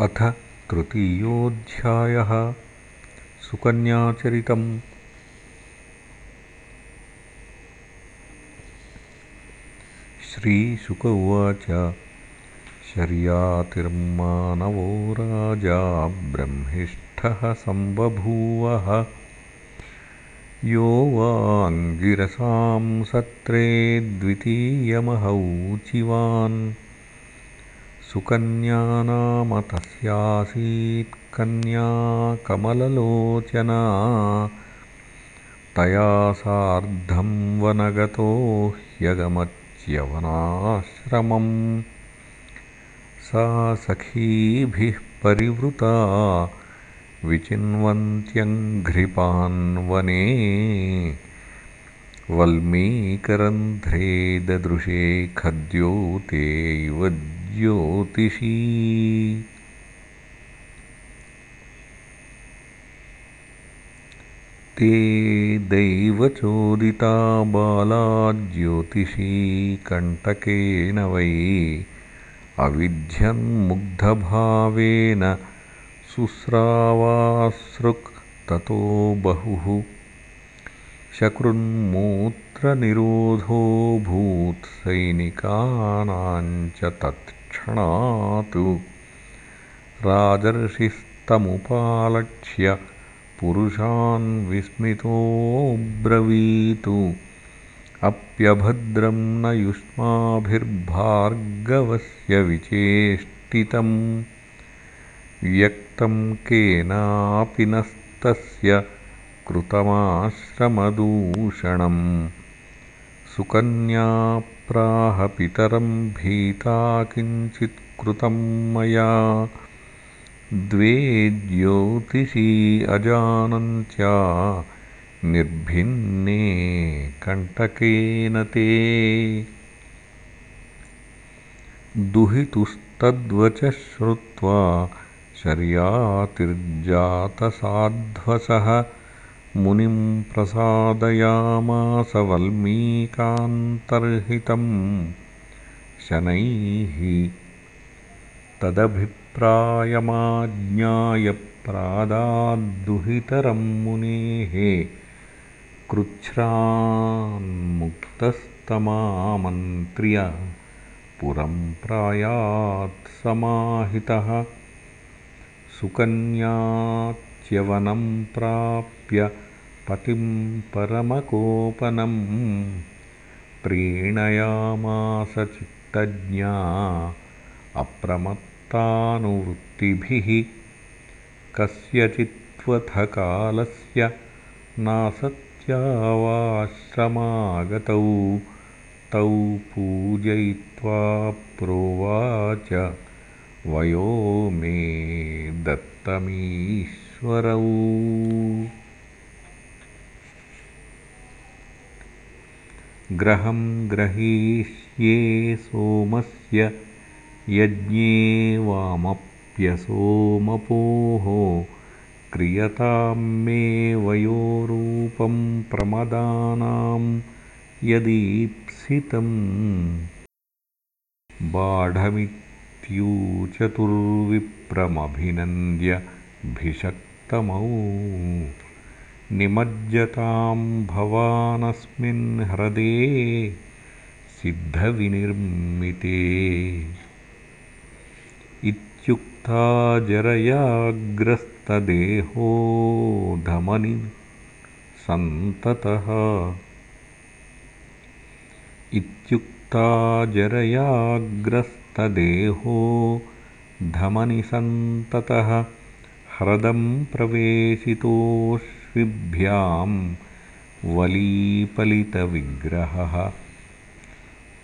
अथ तृतीयोऽध्यायः सुकन्याचरितम्। श्रीशुक उवाच शर्यातिर्मानवो राजा ब्रह्मिष्ठः सम्बभूवः। यो वाङ्गिरसां सत्रे द्वितीयमहौचिवान् सुकन्या नाम तस्यासीत् कन्या कमललोचना। तया सार्धं वनगतो ह्यगमच्यवनाश्रमम् सा सखीभिः परिवृता विचिन्वन्त्यङ्घ्रिपान्वने वल्मीकरन्ध्रे ददृशे खद्योतेव ज्योतिषी। ते दैवचोदिता बाला ज्योतिषी कण्टकेन वै अविध्यन्मुग्धभावेन शुस्रावासृक् ततो बहुः। सैनिकानाञ्च तत् राजर्षिस्तमुपालक्ष्य पुरुषान् विस्मितोऽब्रवीतु। अप्यभद्रं न युष्माभिर्भार्गवस्य विचेष्टितम्। व्यक्तं केनापि नस्तस्य कृतमाश्रमदूषणम् सुकन्या प्राहपितरं भीता किञ्चित् कृतं मया। द्वे ज्योतिषी अजानन्त्या निर्भिन्ने कण्टकेन ते। दुहितुस्तद्वचः श्रुत्वा शर्यातिर्जातसाध्वसः मुनिं प्रसादयामास वल्मीकान्तर्हितं शनैः तदभिप्रायमाज्ञायप्रादाद्दुहितरं मुनेः कृच्छ्रान्मुक्तस्तमामन्त्र्य पुरं प्रायात्समाहितः सुकन्याच्यवनं प्राप्य पतिं परमकोपनं। प्रीणयामास चित्तज्ञा अप्रमत्तानुवृत्तिभिः। कस्यचित्त्वथकालस्य नासत्यावाश्रमागतौ तौ पूजयित्वा प्रोवाच वयो मे दत्तमीश्वरौ ग्रहं ग्रहीष्ये सोमस्य यज्ञे वामप्यसोमपोः क्रियतां मे वयोरूपं प्रमदानां यदीप्सितम्। भिषक्तमौ निमज्जतां भवानस्मिन् ह्रदे सिद्धविनिर्मिते। इत्युक्ता जरयाग्रस्तदेहो धमनि सन्ततः। इत्युक्ता जरयाग्रस्तदेहो धमनि सन्ततः। ह्रदं प्रवेशितोऽश्व वलीपलितविग्रहः।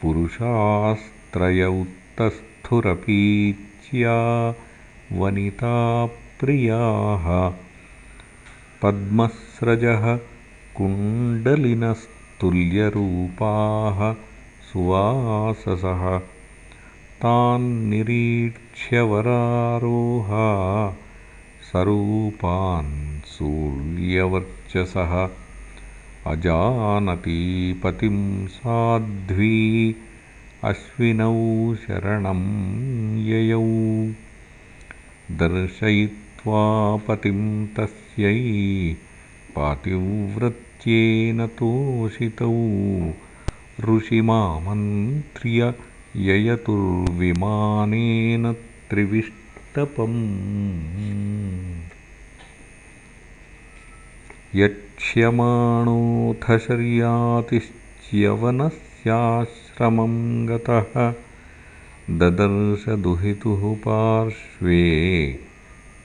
पुरुषास्त्रय उत्तस्थुरपीच्या वनिताप्रियाः पद्मस्रजः कुण्डलिनस्तुल्यरूपाः सुवाससः। तान्निरीक्ष्यवरारोहा सरूपान् सूर्यवर्चसः अजानती पतिं साध्वी अश्विनौ शरणं ययौ। दर्शयित्वा पतिं तस्यै पातिव्रत्येन तोषितौ। ऋषिमामन्त्र्य ययतुर्विमानेन त्रिविष्टपम् यक्ष्यमाणोऽथ शर्यातिश्च्यवनस्याश्रमं गतः। ददर्शदुहितुः पार्श्वे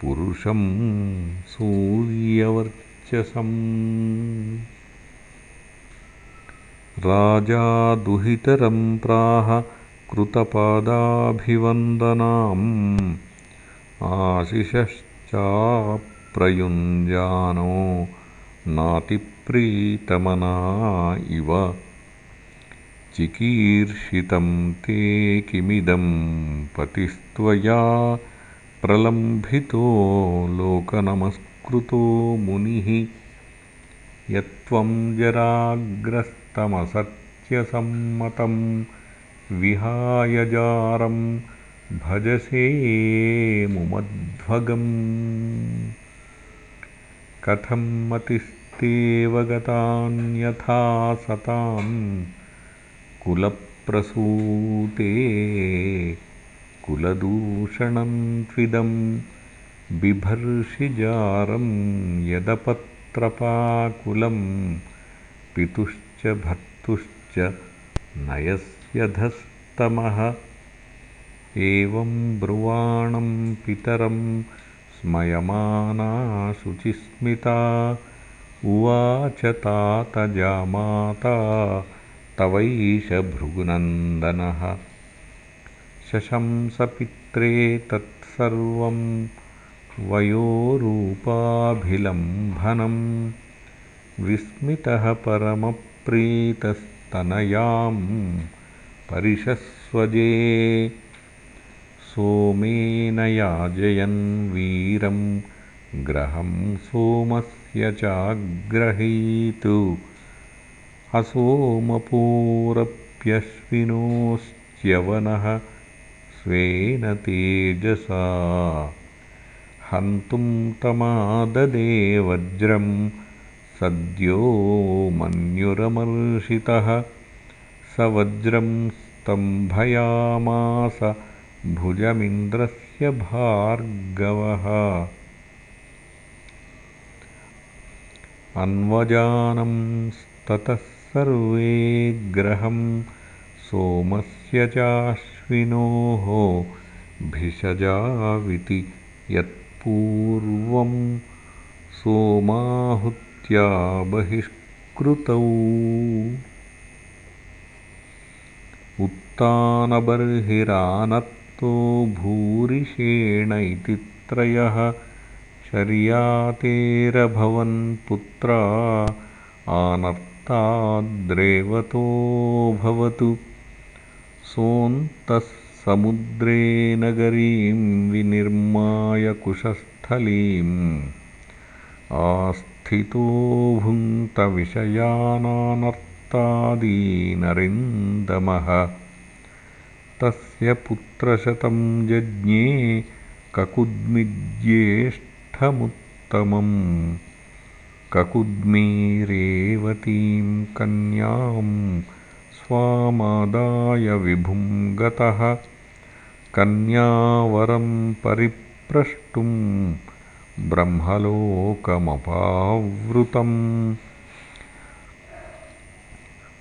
पुरुषं सूर्यवर्चसम्। राजा दुहितरं प्राह कृतपादाभिवन्दनाम् आशिषश्चाप्रयुञ्जानो नातिप्रीतमना इव। चिकीर्षितं ते किमिदं पतिस्त्वया प्रलम्भितो लोकनमस्कृतो मुनिः। यत्त्वं जराग्रस्तमसत्यसम्मतं विहायजारं भजसे मुमध्वगम्। कथं मतिस्तेव गतान्यथा सतां कुलप्रसूते कुलदूषणं त्विदं बिभर्षिजारं यदपत्रपाकुलं पितुश्च भर्तुश्च नयस्यधस्तमः एवं ब्रुवाणं पितरं स्मयमाना शुचिस्मिता उवाच तात जामाता तवैष भृगुनन्दनः। शशंसपित्रे तत्सर्वं वयोरूपाभिलम्भनं विस्मितः परमप्रीतस्तनयां परिशस्वजे सोमेन याजयन् वीरं ग्रहं सोमस्य चाग्रहीतु असोमपोरप्यश्विनोश्च्यवनः स्वेन तेजसा। हन्तुं तमाददे वज्रं सद्यो मन्युरमर्षितः। स वज्रं स्तम्भयामास भुजमिन्द्रस्य भार्गवः। अन्वजानंस्ततः सर्वे ग्रहं सोमस्य चाश्विनोः भिषजाविति यत्पूर्वं सोमाहुत्या बहिष्कृतौ। उत्तानबर्हिरानत् भूरिषेण इति त्रयः। शर्यातेरभवन् पुत्रा आनर्ताद्रेवतो भवतु। सोऽन्तः समुद्रे नगरीं विनिर्माय कुशस्थलीम्। आस्थितो भुङ्क्तविषयानानर्तादीनरिन्दमः तस्य पुत्रशतं जज्ञे ककुद्मिज्येष्ठमुत्तमम्। ककुद्मीरेवतीं कन्यां स्वामादाय विभुं गतः। कन्यावरं परिप्रष्टुं ब्रह्मलोकमपावृतम्।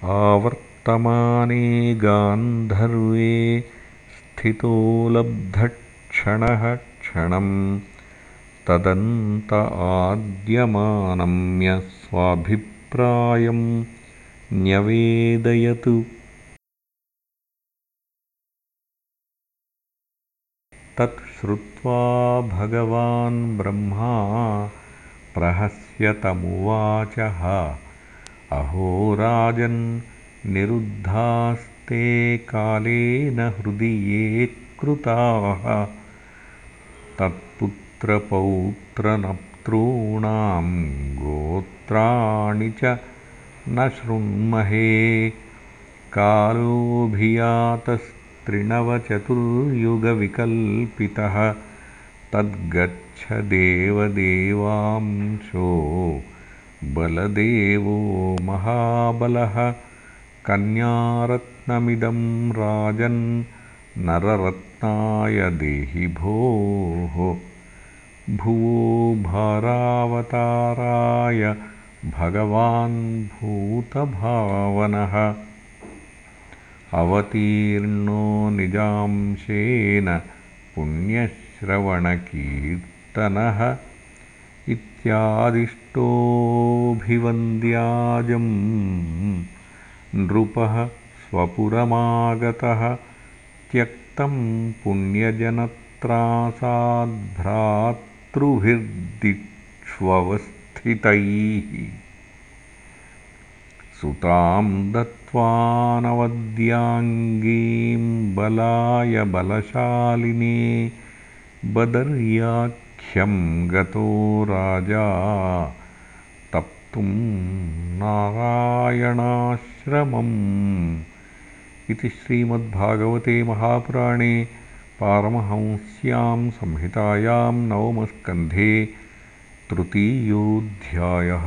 आवर्त वर्तमाने गान्धर्वे स्थितो लब्धक्षणः क्षणं तदन्त आद्यमानम्य स्वाभिप्रायं न्यवेदयतु। तत् श्रुत्वा भगवान् ब्रह्मा प्रहस्यतमुवाचः। अहो राजन् निरुद्धास्ते कालेन हृदि ये कृताः। तत्पुत्रपौत्रनप्तॄणां गोत्राणि च न शृण्महे। कालोऽभियातस्त्रिणवचतुर्युगविकल्पितः। तद्गच्छ देवदेवांशो बलदेवो महाबलः कन्यारत्नमिदं राजन् नररत्नाय देहि भोः। भुवो भारावताराय भगवान् भूतभावनः। अवतीर्णो निजांशेन पुण्यश्रवणकीर्तनः। इत्यादिष्टोऽभिवन्द्याजं नृपः स्वपुरमागतः त्यक्तं पुण्यजनत्रासाद्भ्रातृभिर्दिक्ष्वस्थितैः सुतां दत्त्वानवद्याङ्गीं बलाय बलशालिने बदर्याख्यं गतो राजा तप्तुं नारायणाश्रमम् इति श्रीमद्भागवते महापुराणे पारमहंस्यां संहितायां नवमस्कन्धे तृतीयोऽध्यायः